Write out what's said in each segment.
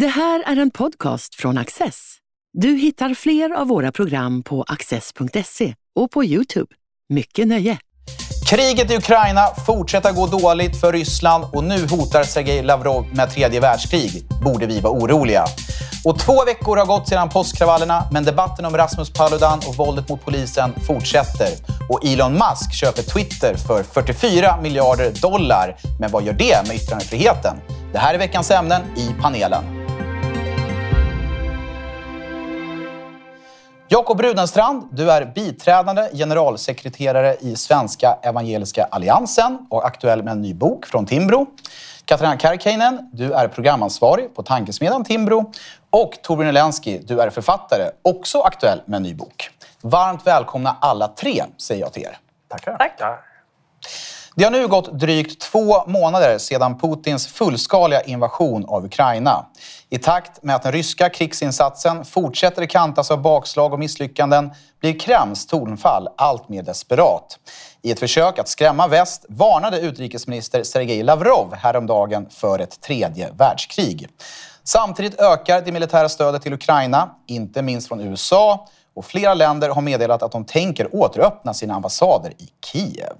Det här är en podcast från Access. Du hittar fler av våra program på access.se och på Youtube. Mycket nöje! Kriget i Ukraina fortsätter gå dåligt för Ryssland och nu hotar Sergej Lavrov med tredje världskrig. Borde vi vara oroliga? Och två veckor har gått sedan påskkravallerna, men debatten om Rasmus Paludan och våldet mot polisen fortsätter. Och Elon Musk köper Twitter för 44 miljarder dollar. Men vad gör det med yttrandefriheten? Det här är veckans ämnen i panelen. Jakob Rudenstrand, du är biträdande generalsekreterare i Svenska Evangeliska Alliansen och aktuell med en ny bok från Timbro. Katarina Karkiainen, du är programansvarig på Tankesmedjan Timbro. Och Torbjörn Elensky, du är författare, också aktuell med en ny bok. Varmt välkomna alla tre, säger jag till er. Tackar. Tack. Det har nu gått drygt två månader sedan Putins fullskaliga invasion av Ukraina. I takt med att den ryska krigsinsatsen fortsätter kantas av bakslag och misslyckanden blir Kremls tonfall allt mer desperat. I ett försök att skrämma väst varnade utrikesminister Sergej Lavrov häromdagen för ett tredje världskrig. Samtidigt ökar det militära stödet till Ukraina, inte minst från USA och flera länder har meddelat att de tänker återöppna sina ambassader i Kiev.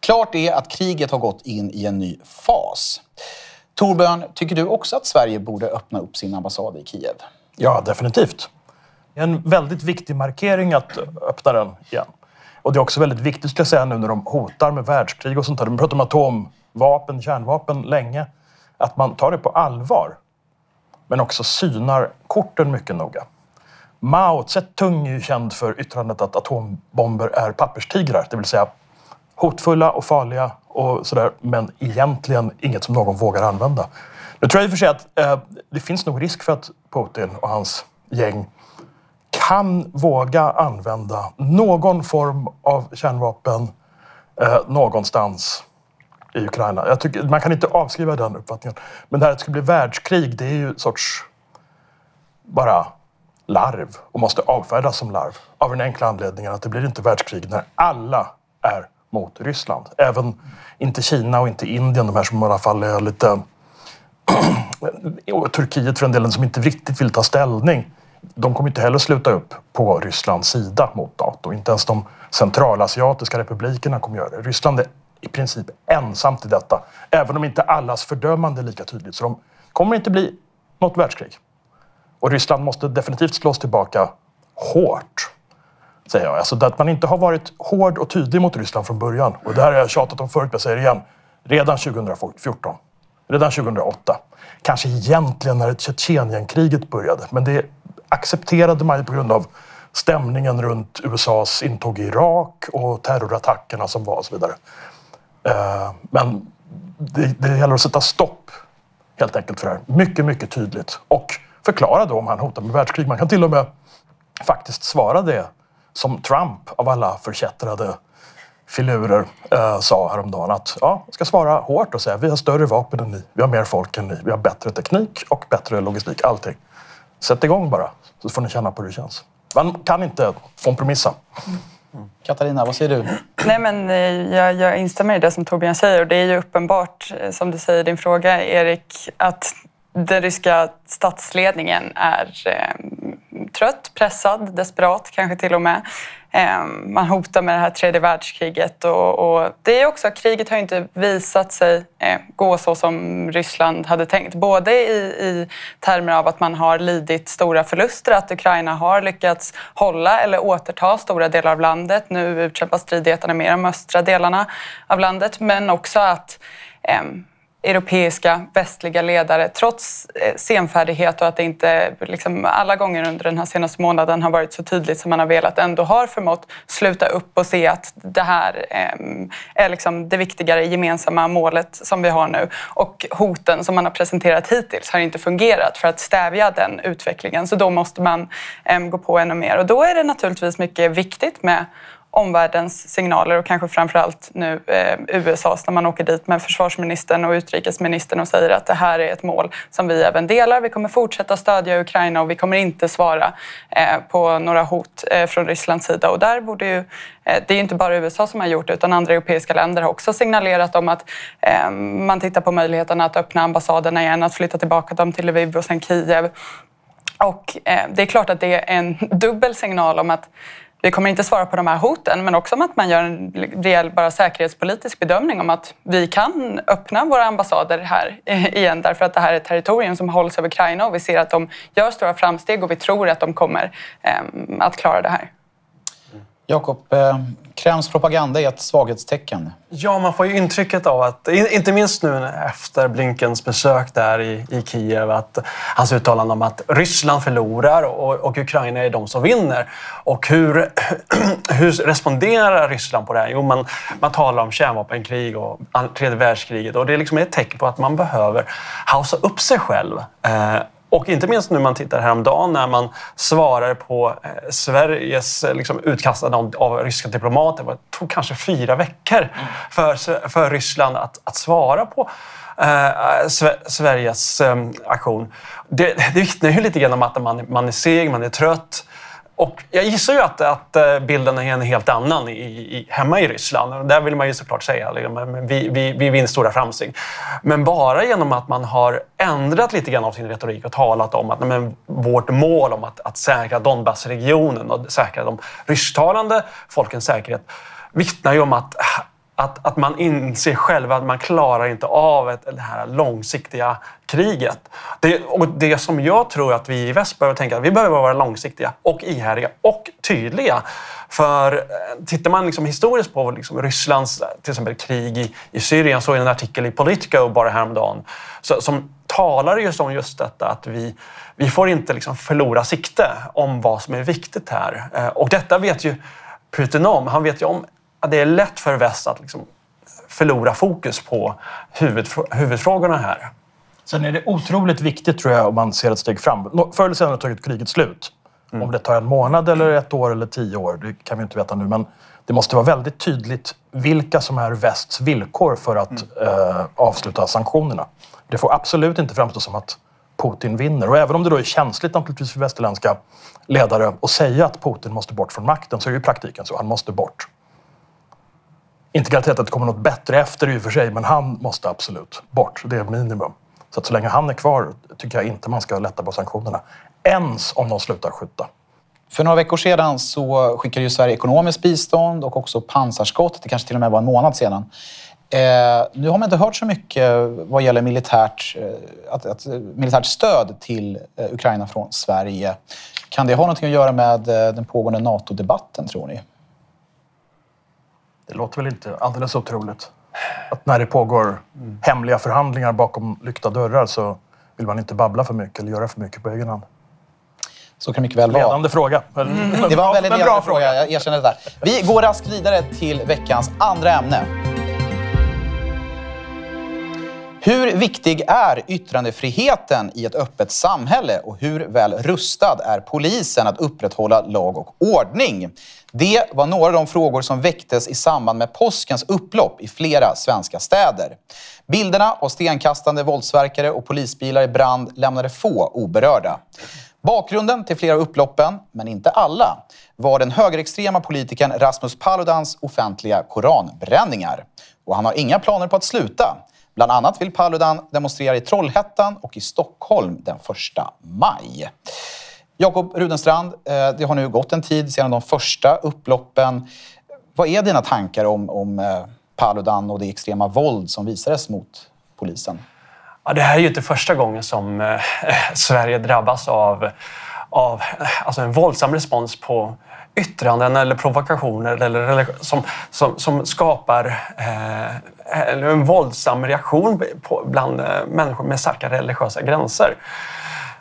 Klart är att kriget har gått in i en ny fas. Torbjörn, tycker du också att Sverige borde öppna upp sin ambassad i Kiev? Ja, definitivt. Det är en väldigt viktig markering att öppna den igen. Och det är också väldigt viktigt, skulle jag säga, nu när de hotar med världskrig och sånt där. De pratar om atomvapen, kärnvapen länge. Att man tar det på allvar. Men också synar korten mycket noga. Mao Zedong är ju känd för yttrandet att atombomber är papperstigrar, det vill säga hotfulla och farliga och sådär, men egentligen inget som någon vågar använda. Nu tror jag i och för sig att eh, det finns nog risk för att Putin och hans gäng kan våga använda någon form av kärnvapen eh, någonstans i Ukraina. Jag tycker, man kan inte avskriva den uppfattningen. Men det här att det ska bli världskrig, det är ju en sorts bara larv och måste avfärdas som larv av den enkla anledningen att det blir inte världskrig när alla är mot Ryssland. Även inte Kina och inte Indien, de här som i alla fall är lite... och Turkiet för den delen som inte riktigt vill ta ställning. De kommer inte heller sluta upp på Rysslands sida mot Nato. Inte ens de centralasiatiska republikerna kommer göra det. Ryssland är i princip ensamt i detta. Även om inte allas fördömande är lika tydligt. Så de kommer inte bli något världskrig. Och Ryssland måste definitivt slås tillbaka hårt säger jag. Alltså att man inte har varit hård och tydlig mot Ryssland från början. Och det här har jag tjatat om förut, men jag säger det igen. Redan 2014. Redan 2008. Kanske egentligen när Tjetjenienkriget började. Men det accepterade man ju på grund av stämningen runt USAs intåg i Irak och terrorattackerna som var och så vidare. Eh, men det, det gäller att sätta stopp helt enkelt för det här. Mycket, mycket tydligt. Och förklara då om han hotar med världskrig. Man kan till och med faktiskt svara det som Trump av alla förkättrade filurer eh, sa häromdagen att ja, ska svara hårt och säga vi har större vapen än ni, vi har mer folk än ni, vi har bättre teknik och bättre logistik, allting. Sätt igång bara så får ni känna på hur det känns. Man kan inte kompromissa. Mm. Katarina, vad säger du? Nej, men eh, jag, jag instämmer i det som Torbjörn säger och det är ju uppenbart, eh, som du säger i din fråga Erik, att den ryska statsledningen är eh, trött, pressad, desperat kanske till och med. Ehm, man hotar med det här tredje världskriget och, och det är också, kriget har inte visat sig eh, gå så som Ryssland hade tänkt. Både i, i termer av att man har lidit stora förluster, att Ukraina har lyckats hålla eller återta stora delar av landet. Nu utkämpas stridigheterna mer de östra delarna av landet, men också att eh, europeiska västliga ledare trots eh, senfärdighet och att det inte liksom, alla gånger under den här senaste månaden har varit så tydligt som man har velat ändå har förmått sluta upp och se att det här eh, är liksom det viktigare gemensamma målet som vi har nu. Och hoten som man har presenterat hittills har inte fungerat för att stävja den utvecklingen. Så då måste man eh, gå på ännu mer. Och då är det naturligtvis mycket viktigt med omvärldens signaler och kanske framförallt nu eh, USAs när man åker dit med försvarsministern och utrikesministern och säger att det här är ett mål som vi även delar. Vi kommer fortsätta stödja Ukraina och vi kommer inte svara eh, på några hot eh, från Rysslands sida. Och där borde ju, eh, det är inte bara USA som har gjort det utan andra europeiska länder har också signalerat om att eh, man tittar på möjligheten att öppna ambassaderna igen, att flytta tillbaka dem till Lviv och sen Kiev. Och eh, det är klart att det är en dubbel signal om att vi kommer inte svara på de här hoten, men också om att man gör en rejäl bara säkerhetspolitisk bedömning om att vi kan öppna våra ambassader här igen därför att det här är territorium som hålls av Ukraina och vi ser att de gör stora framsteg och vi tror att de kommer ehm, att klara det här. Jakob, eh, Kremls propaganda är ett svaghetstecken. Ja, man får ju intrycket av att, inte minst nu efter Blinkens besök där i, i Kiev, att hans uttalande om att Ryssland förlorar och, och Ukraina är de som vinner. Och hur, hur responderar Ryssland på det här? Jo, man, man talar om kärnvapenkrig och tredje världskriget och det liksom är liksom ett tecken på att man behöver hausa upp sig själv. Eh, och inte minst nu man tittar häromdagen när man svarar på eh, Sveriges eh, liksom, utkastande av, av, ryska diplomater. Det tog kanske fyra veckor mm. för, för Ryssland att, att svara på eh, Sveriges eh, aktion. Det, det vittnar ju lite grann om att man, man är seg, man är trött. Och jag gissar ju att, att eh, bilden är en helt annan i, i, hemma i Ryssland. Där vill man ju såklart säga liksom, vi, vi, vi vinner stora framsteg. Men bara genom att man har ändrat lite grann av sin retorik och talat om att men, vårt mål om att, att säkra Donbassregionen och säkra de rysktalande folkens säkerhet vittnar ju om att att, att man inser själv att man klarar inte av ett, det här långsiktiga kriget. Det, och det som jag tror att vi i väst behöver tänka, att vi behöver vara långsiktiga och ihärdiga och tydliga. För eh, tittar man liksom historiskt på liksom Rysslands eh, till exempel krig i, i Syrien, så är en artikel i Politico bara häromdagen så, som talar just om just detta att vi, vi får inte liksom förlora sikte om vad som är viktigt här. Eh, och detta vet ju Putin om. Han vet ju om det är lätt för väst att liksom förlora fokus på huvudfrå huvudfrågorna här. Sen är det otroligt viktigt tror jag om man ser ett steg fram. Förr eller senare tar kriget slut. Mm. Om det tar en månad eller ett år eller tio år, det kan vi inte veta nu. Men det måste vara väldigt tydligt vilka som är västs villkor för att mm. eh, avsluta sanktionerna. Det får absolut inte framstå som att Putin vinner. Och även om det då är känsligt naturligtvis för västerländska ledare att säga att Putin måste bort från makten så är det i praktiken så. Han måste bort. Inte garanterat att det kommer något bättre efter i och för sig, men han måste absolut bort. Det är minimum. Så att så länge han är kvar tycker jag inte man ska lätta på sanktionerna. Ens om de slutar skjuta. För några veckor sedan så skickade ju Sverige ekonomiskt bistånd och också pansarskott. Det kanske till och med var en månad sedan. Eh, nu har man inte hört så mycket vad gäller militärt, eh, att, att, militärt stöd till eh, Ukraina från Sverige. Kan det ha något att göra med eh, den pågående NATO-debatten, tror ni? Det låter väl inte alldeles otroligt. Att när det pågår mm. hemliga förhandlingar bakom lyckta dörrar så vill man inte babbla för mycket eller göra för mycket på egen hand. Så kan mycket väl vara. Ledande fråga. Men, mm. Det var en väldigt ledande bra fråga, jag erkänner det där. Vi går raskt vidare till veckans andra ämne. Hur viktig är yttrandefriheten i ett öppet samhälle och hur väl rustad är polisen att upprätthålla lag och ordning? Det var några av de frågor som väcktes i samband med påskens upplopp i flera svenska städer. Bilderna av stenkastande våldsverkare och polisbilar i brand lämnade få oberörda. Bakgrunden till flera av upploppen, men inte alla, var den högerextrema politikern Rasmus Paludans offentliga koranbränningar. Och han har inga planer på att sluta. Bland annat vill Paludan demonstrera i Trollhättan och i Stockholm den 1 maj. Jakob Rudenstrand, eh, det har nu gått en tid sedan de första upploppen. Vad är dina tankar om, om eh, Paludan och det extrema våld som visades mot polisen? Ja, det här är ju inte första gången som eh, Sverige drabbas av, av alltså en våldsam respons på yttranden eller provokationer eller, som, som, som skapar eh, en våldsam reaktion på, bland eh, människor med starka religiösa gränser.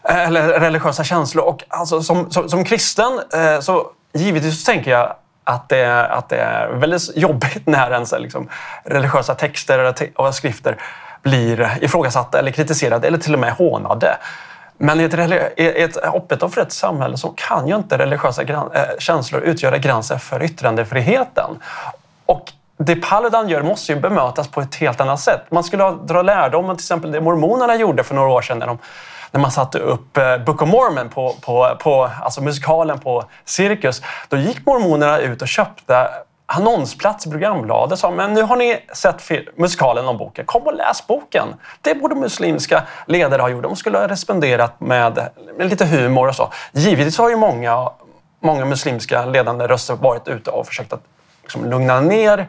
Eh, eller religiösa känslor. Och alltså, som, som, som kristen eh, så givetvis så tänker jag att det, att det är väldigt jobbigt när ens liksom, religiösa texter och skrifter blir ifrågasatta eller kritiserade eller till och med hånade. Men i ett, i ett öppet och fritt samhälle så kan ju inte religiösa äh, känslor utgöra gränser för yttrandefriheten. Och det Paludan gör måste ju bemötas på ett helt annat sätt. Man skulle dra lärdom av till exempel det mormonerna gjorde för några år sedan när, de, när man satte upp eh, Book of Mormon, på, på, på, alltså musikalen på Cirkus. Då gick mormonerna ut och köpte annonsplats i programbladet och sa men nu har ni sett musikalen om boken. Kom och läs boken. Det borde muslimska ledare ha gjort. De skulle ha responderat med, med lite humor och så. Givetvis har ju många, många muslimska ledande röster varit ute och försökt att liksom lugna ner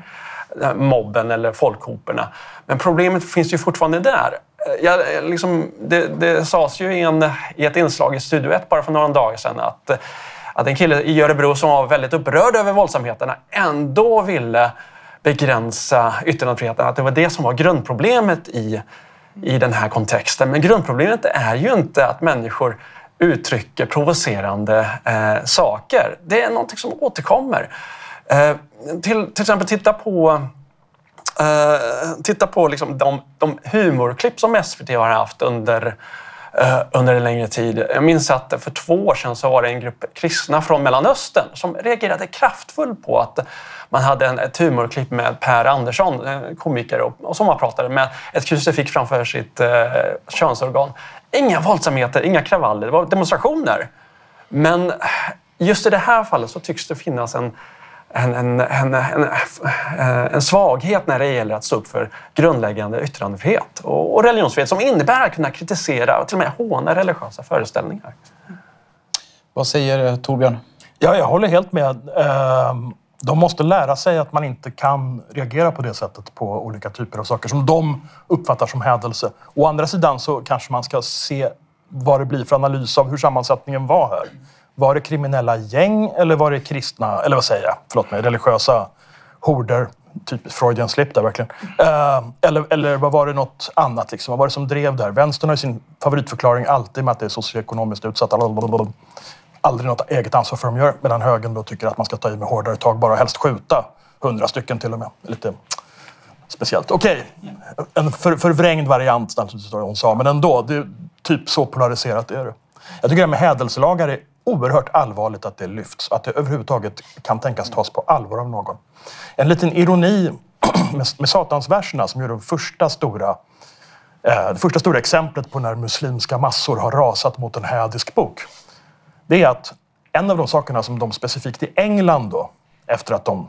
eh, mobben eller folkhoperna. Men problemet finns ju fortfarande där. Eh, jag, eh, liksom, det, det sades ju i, en, i ett inslag i Studio 1 bara för några dagar sedan att, att en kille i Örebro som var väldigt upprörd över våldsamheterna ändå ville begränsa yttrandefriheten. Att det var det som var grundproblemet i, i den här kontexten. Men grundproblemet är ju inte att människor uttrycker provocerande eh, saker. Det är någonting som återkommer. Eh, till, till exempel titta på uh, titta på liksom de, de humorklipp som SVT har haft under, uh, under en längre tid. Jag minns att för två år sedan så var det en grupp kristna från Mellanöstern som reagerade kraftfullt på att man hade en, ett humorklipp med Per Andersson, eh, komiker, och, och som man pratade med ett krucifix framför sitt uh, könsorgan. Inga våldsamheter, inga kravaller, det var demonstrationer. Men just i det här fallet så tycks det finnas en en, en, en, en, svaghet när det gäller att stå upp för grundläggande yttrandefrihet och, och religionsfrihet som innebär att kunna kritisera och till och med håna religiösa föreställningar. Vad säger Torbjörn? Ja, jag håller helt med. Ehm, de måste lära sig att man inte kan reagera på det sättet på olika typer av saker som de uppfattar som hädelse. Å andra sidan så kanske man ska se vad det blir för analys av hur sammansättningen var här. Var det kriminella gäng eller var det kristna, eller vad säger jag, förlåt mig, religiösa horder? Typiskt Freudian slip där verkligen. Uh, eller, eller vad var det något annat? Liksom? Vad var det som drev där? Vänstern har ju sin favoritförklaring alltid med att det är socioekonomiskt utsatta. Aldrig något eget ansvar för vad de gör. Medan högern då tycker att man ska ta i med hårdare tag, bara helst skjuta. Hundra stycken till och med. Lite speciellt. Okej, okay. en för, förvrängd variant naturligtvis, hon sa, men ändå. Det är typ så polariserat är det. Jag tycker det här med hädelselagar är oerhört allvarligt att det lyfts. Att det överhuvudtaget kan tänkas tas på allvar av någon. En liten ironi med, med Satansverserna som är det första stora eh, det första stora exemplet på när muslimska massor har rasat mot en hädisk bok. Det är att en av de sakerna som de specifikt i England då, efter att de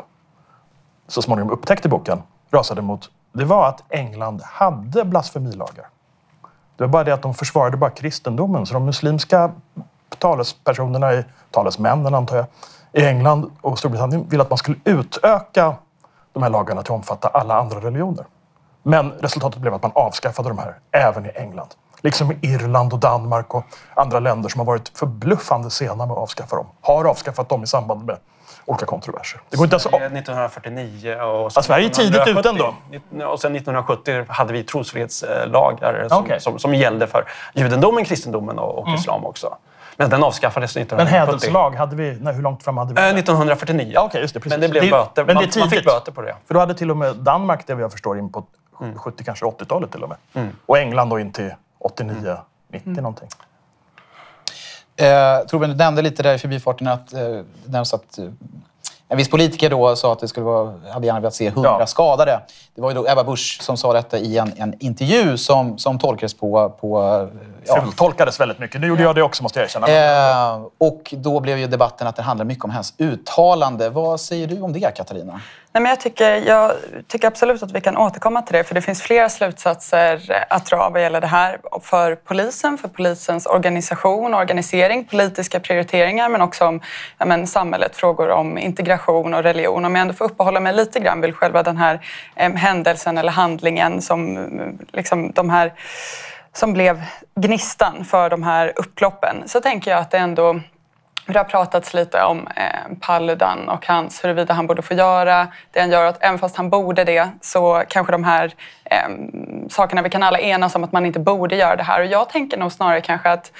så småningom upptäckte boken, rasade mot, det var att England hade blasfemilagar. Det var bara det att de försvarade bara kristendomen, så de muslimska talespersonerna, i, talesmännen antar jag, i England och Storbritannien ville att man skulle utöka de här lagarna till att omfatta alla andra religioner. Men resultatet blev att man avskaffade de här även i England. Liksom i Irland och Danmark och andra länder som har varit förbluffande sena med att avskaffa dem. Har avskaffat dem i samband med olika kontroverser. Det går inte alltså... 1949 och... Ja, Sverige är tidigt ute ändå. Och sen 1970 hade vi trosfrihetslagar som, okay. som, som gällde för judendomen, kristendomen och, och mm. islam också. Men den avskaffades 1970. Men hädelselag, hade vi, nej, hur långt fram hade vi? Eh, 1949. Ja, okay, just det, precis. Men det blev böter. Men det är tidigt. Man fick böter på det. För då hade till och med Danmark, det jag förstår, in på mm. 70, kanske 80-talet till och med. Mm. Och England då in till 89, mm. 90 mm. någonting. Eh, Torbjörn, du nämnde lite där i förbifarten att, eh, att eh, en viss politiker då sa att det skulle vara, hade gärna velat se hundra ja. skadade. Det var ju då Ebba Busch som sa detta i en, en intervju som, som tolkades på... på ja. tolkades väldigt mycket. Nu gjorde jag det också måste jag erkänna. Eh, och då blev ju debatten att det handlade mycket om hennes uttalande. Vad säger du om det, Katarina? Nej, men jag, tycker, jag tycker absolut att vi kan återkomma till det för det finns flera slutsatser att dra vad gäller det här för polisen, för polisens organisation, organisering, politiska prioriteringar men också om ja, men, samhället, frågor om integration och religion. Om jag ändå får uppehålla mig lite grann vid själva den här eh, händelsen eller handlingen som liksom, de här som blev gnistan för de här upploppen så tänker jag att det ändå det har pratats lite om eh, Paludan och hans, huruvida han borde få göra det han gör. Att även fast han borde det så kanske de här eh, sakerna, vi kan alla enas om att man inte borde göra det här. Och jag tänker nog snarare kanske att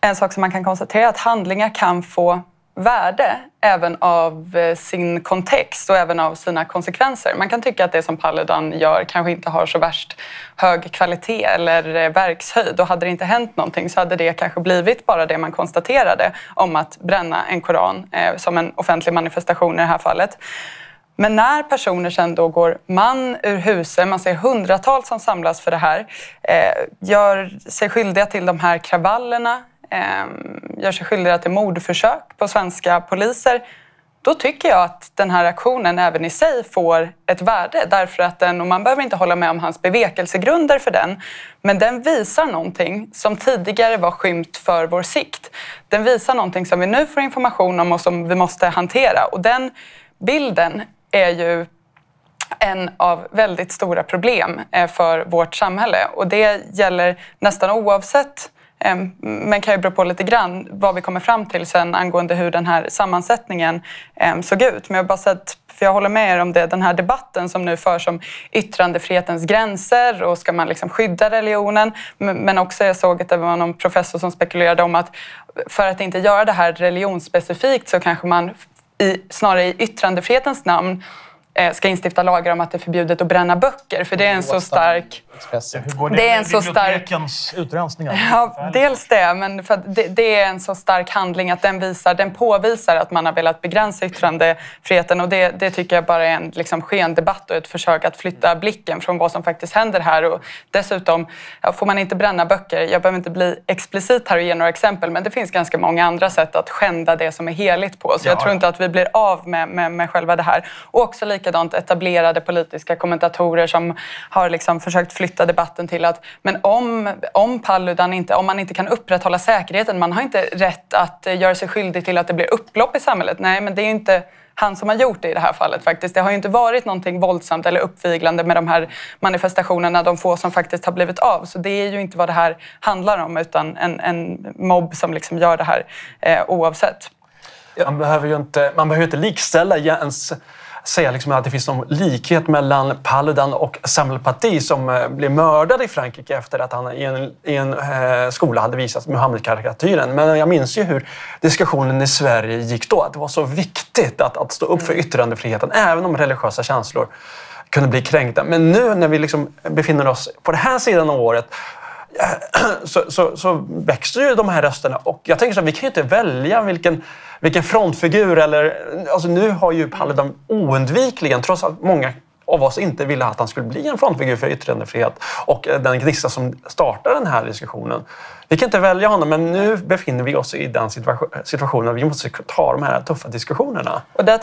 en sak som man kan konstatera är att handlingar kan få värde även av eh, sin kontext och även av sina konsekvenser. Man kan tycka att det som Paludan gör kanske inte har så värst hög kvalitet eller eh, verkshöjd och hade det inte hänt någonting så hade det kanske blivit bara det man konstaterade om att bränna en koran eh, som en offentlig manifestation i det här fallet. Men när personer sen då går man ur huset, man ser hundratals som samlas för det här, eh, gör sig skyldiga till de här kravallerna, eh, gör sig skyldiga till mordförsök på svenska poliser, då tycker jag att den här aktionen även i sig får ett värde. Därför att den, och man behöver inte hålla med om hans bevekelsegrunder för den, men den visar någonting som tidigare var skymt för vår sikt. Den visar någonting som vi nu får information om och som vi måste hantera. Och den bilden är ju en av väldigt stora problem eh, för vårt samhälle. Och det gäller nästan oavsett eh, Ehm, men kan ju bero på lite grann vad vi kommer fram till sen angående hur den här sammansättningen ehm, såg ut. Men jag bara sett, för jag håller med er om det, den här debatten som nu förs om yttrandefrihetens gränser och ska man liksom skydda religionen? Men också jag såg att det var någon professor som spekulerade om att för att inte göra det här religionsspecifikt så kanske man i, snarare i yttrandefrihetens namn ska instifta lagar om att det är förbjudet att bränna böcker. För det är en så stark... Hur går det, det är en så stark... utrensningar? Ja, dels det, men för det, det, är en så stark handling att den, visar, den påvisar att man har velat begränsa yttrandefriheten. Och det, det tycker jag bara är en liksom, skendebatt och ett försök att flytta blicken från vad som faktiskt händer här. Och dessutom, ja, får man inte bränna böcker, jag behöver inte bli explicit här och ge några exempel, men det finns ganska många andra sätt att skända det som är heligt på. Så ja. jag tror inte att vi blir av med, med, med själva det här. Och också likadant etablerade politiska kommentatorer som har liksom försökt flytta debatten till att men om, om Paludan inte, om man inte kan upprätthålla säkerheten, man har inte rätt att eh, göra sig skyldig till att det blir upplopp i samhället. Nej, men det är ju inte han som har gjort det i det här fallet faktiskt. Det har ju inte varit någonting våldsamt eller uppviglande med de här manifestationerna, de få som faktiskt har blivit av. Så det är ju inte vad det här handlar om utan en, en mobb som liksom gör det här eh, oavsett. Man behöver ju inte, man behöver inte likställa ens säga liksom att det finns någon likhet mellan Paludan och Samuel Paty som eh, blev mördad i Frankrike efter att han i en, i en eh, skola hade visat Muhammed-karikatyren. Men jag minns ju hur diskussionen i Sverige gick då. Att det var så viktigt att, att stå upp för mm. yttrandefriheten, även om religiösa känslor kunde bli kränkta. Men nu när vi liksom befinner oss på den här sidan av året så, så, så växer ju de här rösterna. Och jag tänker så här, vi kan ju inte välja vilken, vilken frontfigur eller... Alltså nu har ju Paludan oundvikligen, trots att många av oss inte ville att han skulle bli en frontfigur för yttrandefrihet och den gnista som startar den här diskussionen. Vi kan inte välja honom, men nu befinner vi oss i den situationen att vi måste ta de här tuffa diskussionerna. Och där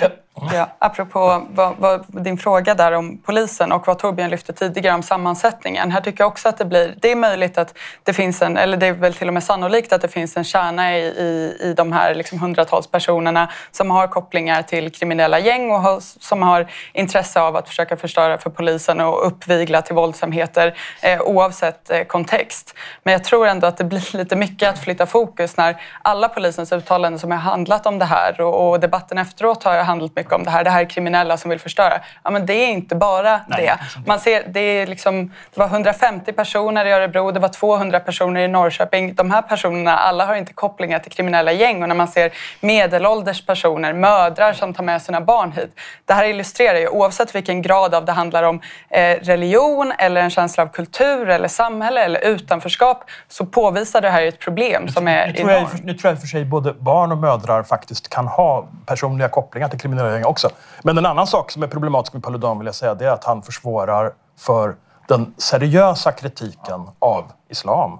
Ja, apropå vad, vad, din fråga där om polisen och vad Torbjörn lyfte tidigare om sammansättningen. Här tycker jag också att det blir... Det är möjligt att det finns en, eller det är väl till och med sannolikt att det finns en kärna i, i, i de här liksom hundratals personerna som har kopplingar till kriminella gäng och har, som har intresse av att försöka förstöra för polisen och uppvigla till våldsamheter eh, oavsett eh, kontext. Men jag tror ändå att det blir lite mycket att flytta fokus när alla polisens uttalanden som har handlat om det här och, och debatten efteråt har handlat mycket mycket om det här. Det här är kriminella som vill förstöra. Ja, men det är inte bara Nej, det. Man ser, det, är liksom, det var 150 personer i Örebro, det var 200 personer i Norrköping. De här personerna, alla har inte kopplingar till kriminella gäng. Och när man ser medelålders personer, mödrar som tar med sina barn hit. Det här illustrerar ju, oavsett vilken grad av det handlar om eh, religion eller en känsla av kultur eller samhälle eller utanförskap, så påvisar det här ett problem som är nu tror enormt. Jag, nu tror jag för sig både barn och mödrar faktiskt kan ha personliga kopplingar till kriminella gäng också. Men en annan sak som är problematisk med Paludan vill jag säga, det är att han försvårar för den seriösa kritiken av islam.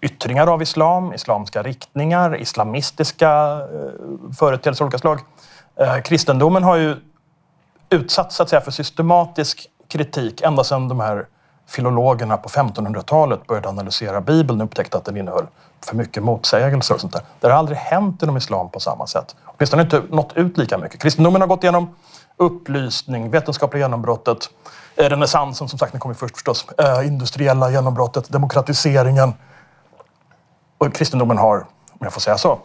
Yttringar av islam, islamska riktningar, islamistiska eh, företeelser av olika slag. Eh, kristendomen har ju utsatts så att säga, för systematisk kritik ända sedan de här filologerna på 1500-talet började analysera Bibeln och upptäckte att den innehöll för mycket motsägelser och sånt där. Det har aldrig hänt inom islam på samma sätt. Åtminstone inte nått ut lika mycket. Kristendomen har gått igenom upplysning, vetenskapliga genombrottet, eh, renässansen som sagt, den kom först förstås, eh, industriella genombrottet, demokratiseringen. Och kristendomen har, om jag får säga så,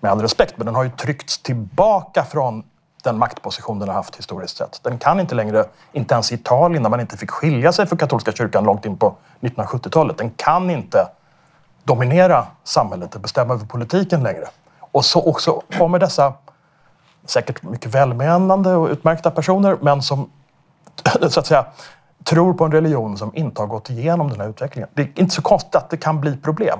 med all respekt, men den har ju tryckts tillbaka från den maktposition den har haft historiskt sett. Den kan inte längre, inte ens i Italien där man inte fick skilja sig från katolska kyrkan långt in på 1970-talet, den kan inte dominera samhället och bestämma över politiken längre. Och så också kommer dessa säkert mycket välmenande och utmärkta personer, men som så att säga tror på en religion som inte har gått igenom den här utvecklingen. Det är inte så konstigt att det kan bli problem.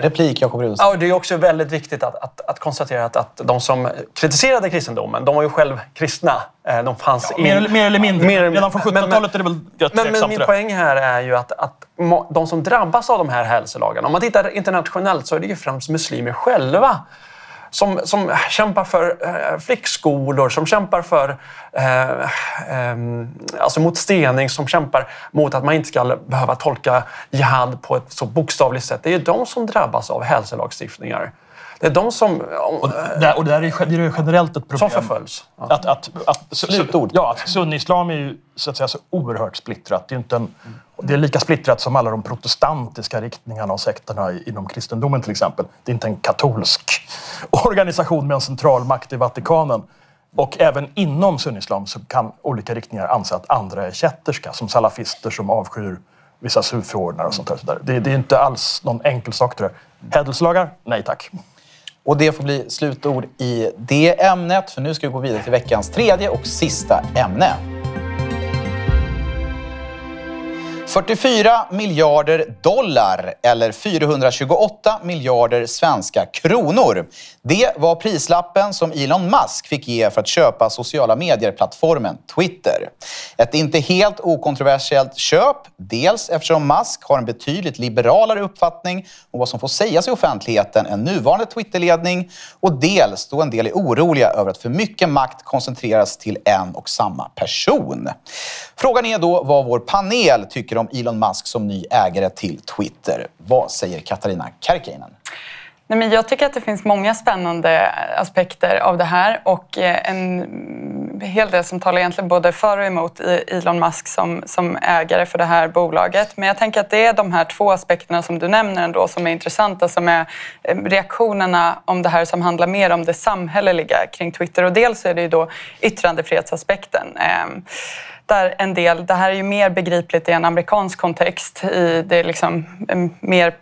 Replik, Jakob Rudolfsson. Ja, det är också väldigt viktigt att, att, att konstatera att, att de som kritiserade kristendomen, de var ju själv kristna. Eh, de fanns Ja, mer, eller- mer eller mindre. Mer- Redan från men- 1700-talet är det väl rätt Men, men min poäng här är ju att, att de som drabbas av de här hälsolagarna, om man tittar internationellt så är det ju främst muslimer själva som, som kämpar för eh, flickskolor, som kämpar för eh, eh, alltså mot stening, som kämpar mot att man inte ska behöva tolka jihad på ett så bokstavligt sätt. Det är ju de som drabbas av hälsolagstiftningar. Det är de som, Och där, och där är det är generellt ett problem. som förföljs. Ja. Att, att, att, Slutord. Ja, att sunnislam är ju så, att säga, så oerhört splittrat. Det är, inte en, det är lika splittrat som alla de protestantiska riktningarna och sekterna inom kristendomen till exempel. Det är inte en katolsk organisation med en central makt i Vatikanen. Och även inom sunnislam så kan olika riktningar anse att andra är kätterska, som salafister som avskyr vissa sufiordnar och sånt där. Det, det är inte alls någon enkel sak det där. Hädelslagar? Nej tack. Och det får bli slutord i det ämnet, för nu ska vi gå vidare till veckans tredje och sista ämne. 44 miljarder dollar eller 428 miljarder svenska kronor. Det var prislappen som Elon Musk fick ge för att köpa sociala medier-plattformen Twitter. Ett inte helt okontroversiellt köp, dels eftersom Musk har en betydligt liberalare uppfattning om vad som får sägas i offentligheten än nuvarande Twitterledning och dels då en del är oroliga över att för mycket makt koncentreras till en och samma person. Frågan är då vad vår panel tycker om Elon Musk som ny ägare till Twitter. Vad säger Katarina Karkiainen? Nej, men jag tycker att det finns många spännande aspekter av det här och eh, en hel del som talar egentligen både för och emot Elon Musk som, som ägare för det här bolaget. Men jag tänker att det är de här två aspekterna som du nämner ändå som är intressanta som är eh, reaktionerna om det här som handlar mer om det samhälleliga kring Twitter. Och dels är det ju då yttrandefrihetsaspekten. Ehm, Ehm, en del, det här är ju mer begripligt i en amerikansk kontext. I det liksom mm, mer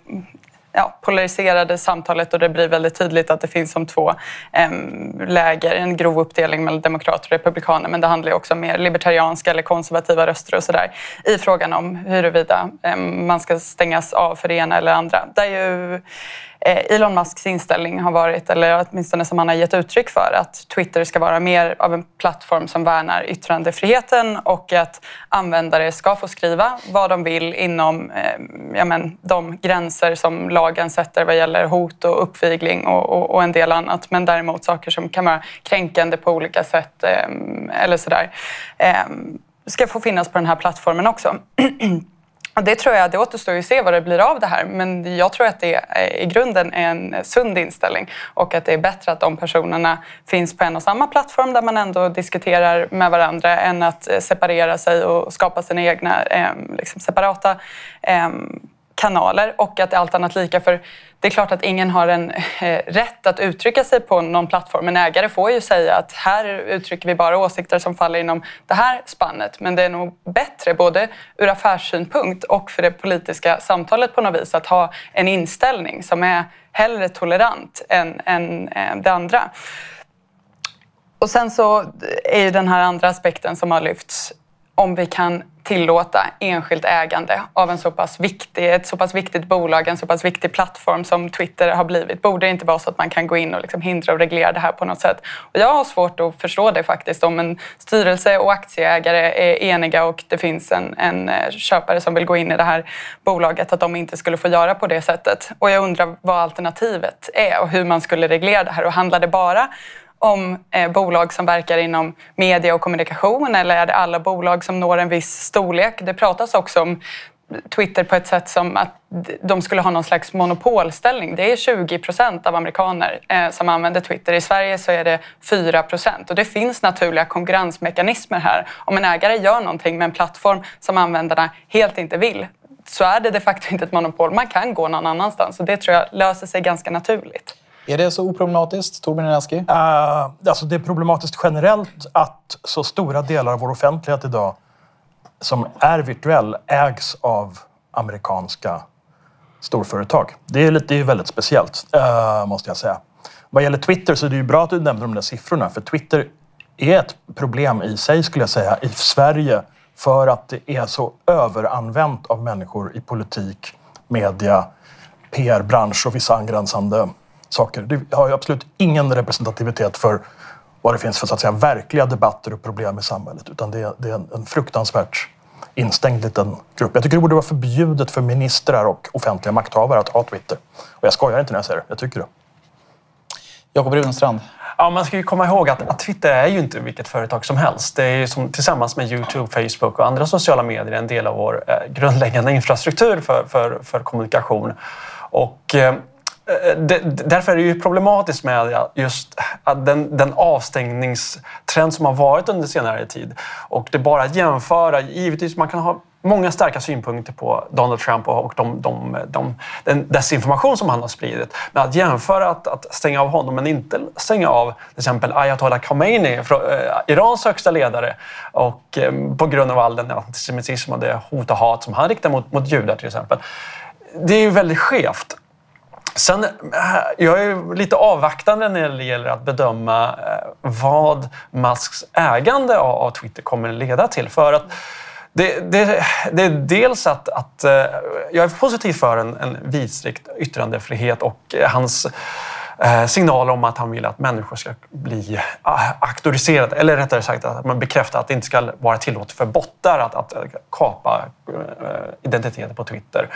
ja, polariserade samtalet och det blir väldigt tydligt att det finns som två em, läger, en grov uppdelning mellan demokrater och republikaner men det handlar ju också om mer libertarianska eller konservativa röster och sådär i frågan om huruvida em, man ska stängas av för det ena eller andra. Där ju Eh, Elon Musks inställning har varit, eller åtminstone som han har gett uttryck för, att Twitter ska vara mer av en plattform som värnar yttrandefriheten och att användare ska få skriva vad de vill inom eh, ja, men, de gränser som lagen sätter vad gäller hot och uppvigling och, och, och en del annat. Men däremot saker som kan vara kränkande på olika sätt eh, eller sådär eh, ska få finnas på den här plattformen också. Det tror jag, det återstår ju att se vad det blir av det här. Men jag tror att det är, i grunden är en sund inställning och att det är bättre att de personerna finns på en och samma plattform där man ändå diskuterar med varandra än att eh, separera sig och skapa sina egna eh, liksom separata eh, kanaler och att det är allt annat lika. För det är klart att ingen har en eh, rätt att uttrycka sig på någon plattform. En ägare får ju säga att här uttrycker vi bara åsikter som faller inom det här spannet. Men det är nog bättre både ur affärssynpunkt och för det politiska samtalet på något vis att ha en inställning som är hellre tolerant än, än eh, det andra. Och sen så är ju den här andra aspekten som har lyfts om vi kan tillåta enskilt ägande av en så pass viktig, ett så pass viktigt bolag, en så pass viktig plattform som Twitter har blivit. Borde det inte vara så att man kan gå in och liksom hindra och reglera det här på något sätt? Och jag har svårt att förstå det faktiskt. Om en styrelse och aktieägare är eniga och det finns en, en eh, köpare som vill gå in i det här bolaget, att de inte skulle få göra på det sättet. Och jag undrar vad alternativet är och hur man skulle reglera det här. Och handlar det bara om eh, bolag som verkar inom media och kommunikation eller är det alla bolag som når en viss storlek? Det pratas också om Twitter på ett sätt som att de skulle ha någon slags monopolställning. Det är 20 procent av amerikaner eh, som använder Twitter. I Sverige så är det 4 procent. Och det finns naturliga konkurrensmekanismer här. Om en ägare gör någonting med en plattform som användarna helt inte vill så är det de facto inte ett monopol. Man kan gå någon annanstans och det tror jag löser sig ganska naturligt. Är det så oproblematiskt, Torbjörn Enaski? Uh, ah, alltså det är problematiskt generellt att så stora delar av vår offentlighet idag som är virtuell ägs av amerikanska storföretag. Det är, lite, det är väldigt speciellt, uh, måste jag säga. Vad gäller Twitter så är det ju bra att du nämnde de där siffrorna, för Twitter är ett problem i sig, skulle jag säga, i Sverige för att det är så överanvänt av människor i politik, media, PR-bransch och vissa angränsande saker. Det har ju absolut ingen representativitet för vad det finns för så att säga, verkliga debatter och problem i samhället, utan det är, det är en, en fruktansvärt instängd liten grupp. Jag tycker det borde vara förbjudet för ministrar och offentliga makthavare att ha Twitter. Och jag skojar inte när jag säger det, jag tycker det. Jakob Runstrand. Ja, man ska ju komma ihåg att, att, Twitter är ju inte vilket företag som helst. Det är ju som, tillsammans med Youtube, Facebook och andra sociala medier en del av vår eh, grundläggande infrastruktur för, för, för kommunikation. Och, eh, Eh, eh, därför är det ju problematiskt med just den, den avstängningstrend som har varit under senare tid. Och det är bara att jämföra, givetvis man kan ha många starka synpunkter på Donald Trump och de, de, de, den desinformation som han har spridit. Men att jämföra att, att stänga av honom men inte stänga av till exempel Ayatollah Khomeini, från, eh, Irans högsta ledare, och, eh, på grund av all den antisemitism och det hot och hat som han riktar mot, mot judar till exempel. Det är ju väldigt skevt. Sen, eh, jag är lite avvaktande när det gäller att bedöma eh, vad Musks ägande av Twitter kommer leda till. För att det, det, det är dels att, att eh, jag är positiv för en, en vidsträckt yttrandefrihet och hans Eh, signaler om att han vill att människor ska bli eh, auktoriserade, eller rättare sagt att man bekräftar att det inte ska vara tillåtet för bottar att, att eh, kapa identiteter på Twitter.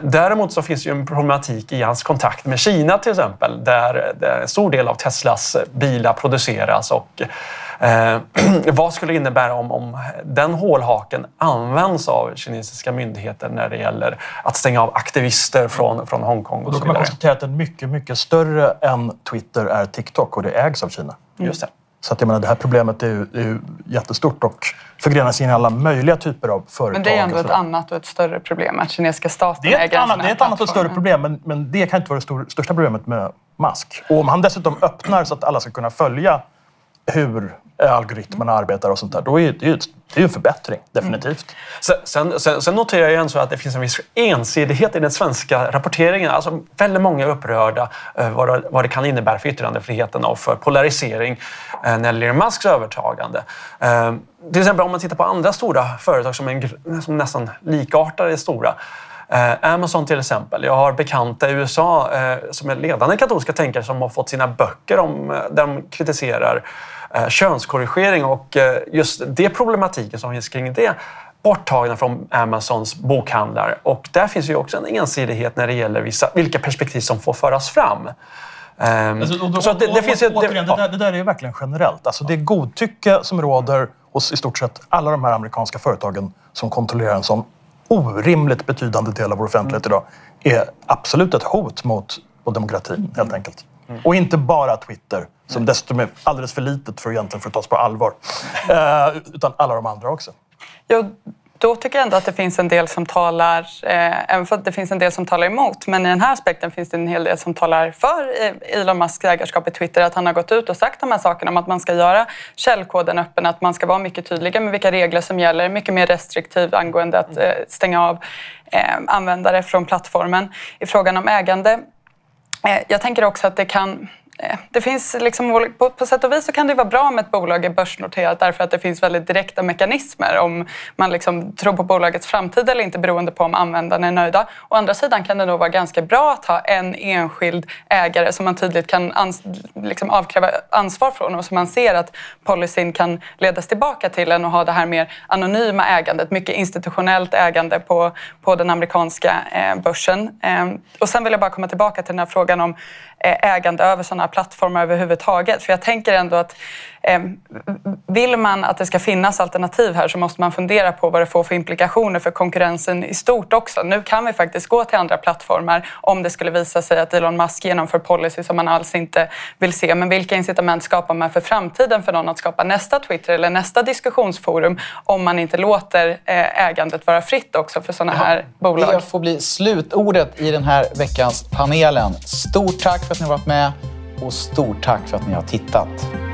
Däremot så finns det ju en problematik i hans kontakt med Kina till exempel, där, en stor del av Teslas bilar produceras och Eh, vad skulle det innebära om, om den hålhaken används av kinesiska myndigheter när det gäller att stänga av aktivister från, från Hongkong? Och, och då kan man konstatera att en mycket, mycket större än Twitter är TikTok och det ägs av Kina. Just det. Så att jag menar, det här problemet är ju, är ju jättestort och förgrenar sig in i alla möjliga typer av företag. Men det är ändå ett annat och ett större problem att kinesiska staten det är ett äger annat, Det är ett annat och större problem, men, men det kan inte vara det stor, största problemet med Musk. Och om han dessutom öppnar så att alla ska kunna följa hur algoritmerna arbetar och sånt där, då är det ju det är en förbättring, definitivt. Mm. Sen, sen, sen, noterar jag så att det finns en viss ensidighet i den svenska rapporteringen. Alltså väldigt många är upprörda över vad, det, vad det kan innebära för yttrandefriheten och för polarisering eh, när det gäller Musks övertagande. Eh, till exempel om man tittar på andra stora företag som är som nästan likartade stora. Eh, Amazon till exempel. Jag har bekanta i USA eh, som är ledande katolska tänkare som har fått sina böcker om, eh, där de kritiserar eh, könskorrigering och eh, just det problematiken som finns kring det borttagna från Amazons bokhandlar. Och där finns ju också en ensidighet när det gäller vissa, vilka perspektiv som får föras fram. det, där, är ju verkligen generellt. Alltså, det är godtycke som råder hos i stort sett alla de här amerikanska företagen som kontrollerar en sån orimligt betydande del av vår offentlighet idag är absolut ett hot mot, mot demokratin, helt enkelt. Mm. Och inte bara Twitter, som dessutom är alldeles för litet för, egentligen för att tas på allvar. Eh, utan alla de andra också. Jo, då tycker jag ändå att det finns en del som talar, eh, även för att det finns en del som talar emot, men i den här aspekten finns det en hel del som talar för eh, Elon Musks ägarskap i Twitter, att han har gått ut och sagt de här sakerna om att man ska göra källkoden öppen, att man ska vara mycket tydligare med vilka regler som gäller, mycket mer restriktiv angående att eh, stänga av eh, användare från plattformen. I frågan om ägande Eh, jag tänker också att det kan Eh, det finns liksom, på, på sätt och vis så kan det vara bra om ett bolag är börsnoterat därför att det finns väldigt direkta mekanismer om man liksom tror på bolagets framtid eller inte beroende på om användarna är nöjda. Å andra sidan kan det nog vara ganska bra att ha en enskild ägare som man tydligt kan ans liksom avkräva ansvar från och som man ser att policyn kan ledas tillbaka till än att ha det här mer anonyma ägandet, mycket institutionellt ägande på, på den amerikanska eh, börsen. Eh, och sen vill jag bara komma tillbaka till den här frågan om ägande över sådana plattformar överhuvudtaget. För jag tänker ändå att vill man att det ska finnas alternativ här så måste man fundera på vad det får för implikationer för konkurrensen i stort också. Nu kan vi faktiskt gå till andra plattformar om det skulle visa sig att Elon Musk genomför policy som man alls inte vill se. Men vilka incitament skapar man för framtiden för någon att skapa nästa Twitter eller nästa diskussionsforum om man inte låter eh, ägandet vara fritt också för sådana här bolag? Det får bli slutordet i den här veckans panelen. Stort tack för att ni har varit med och stort tack för att ni har tittat.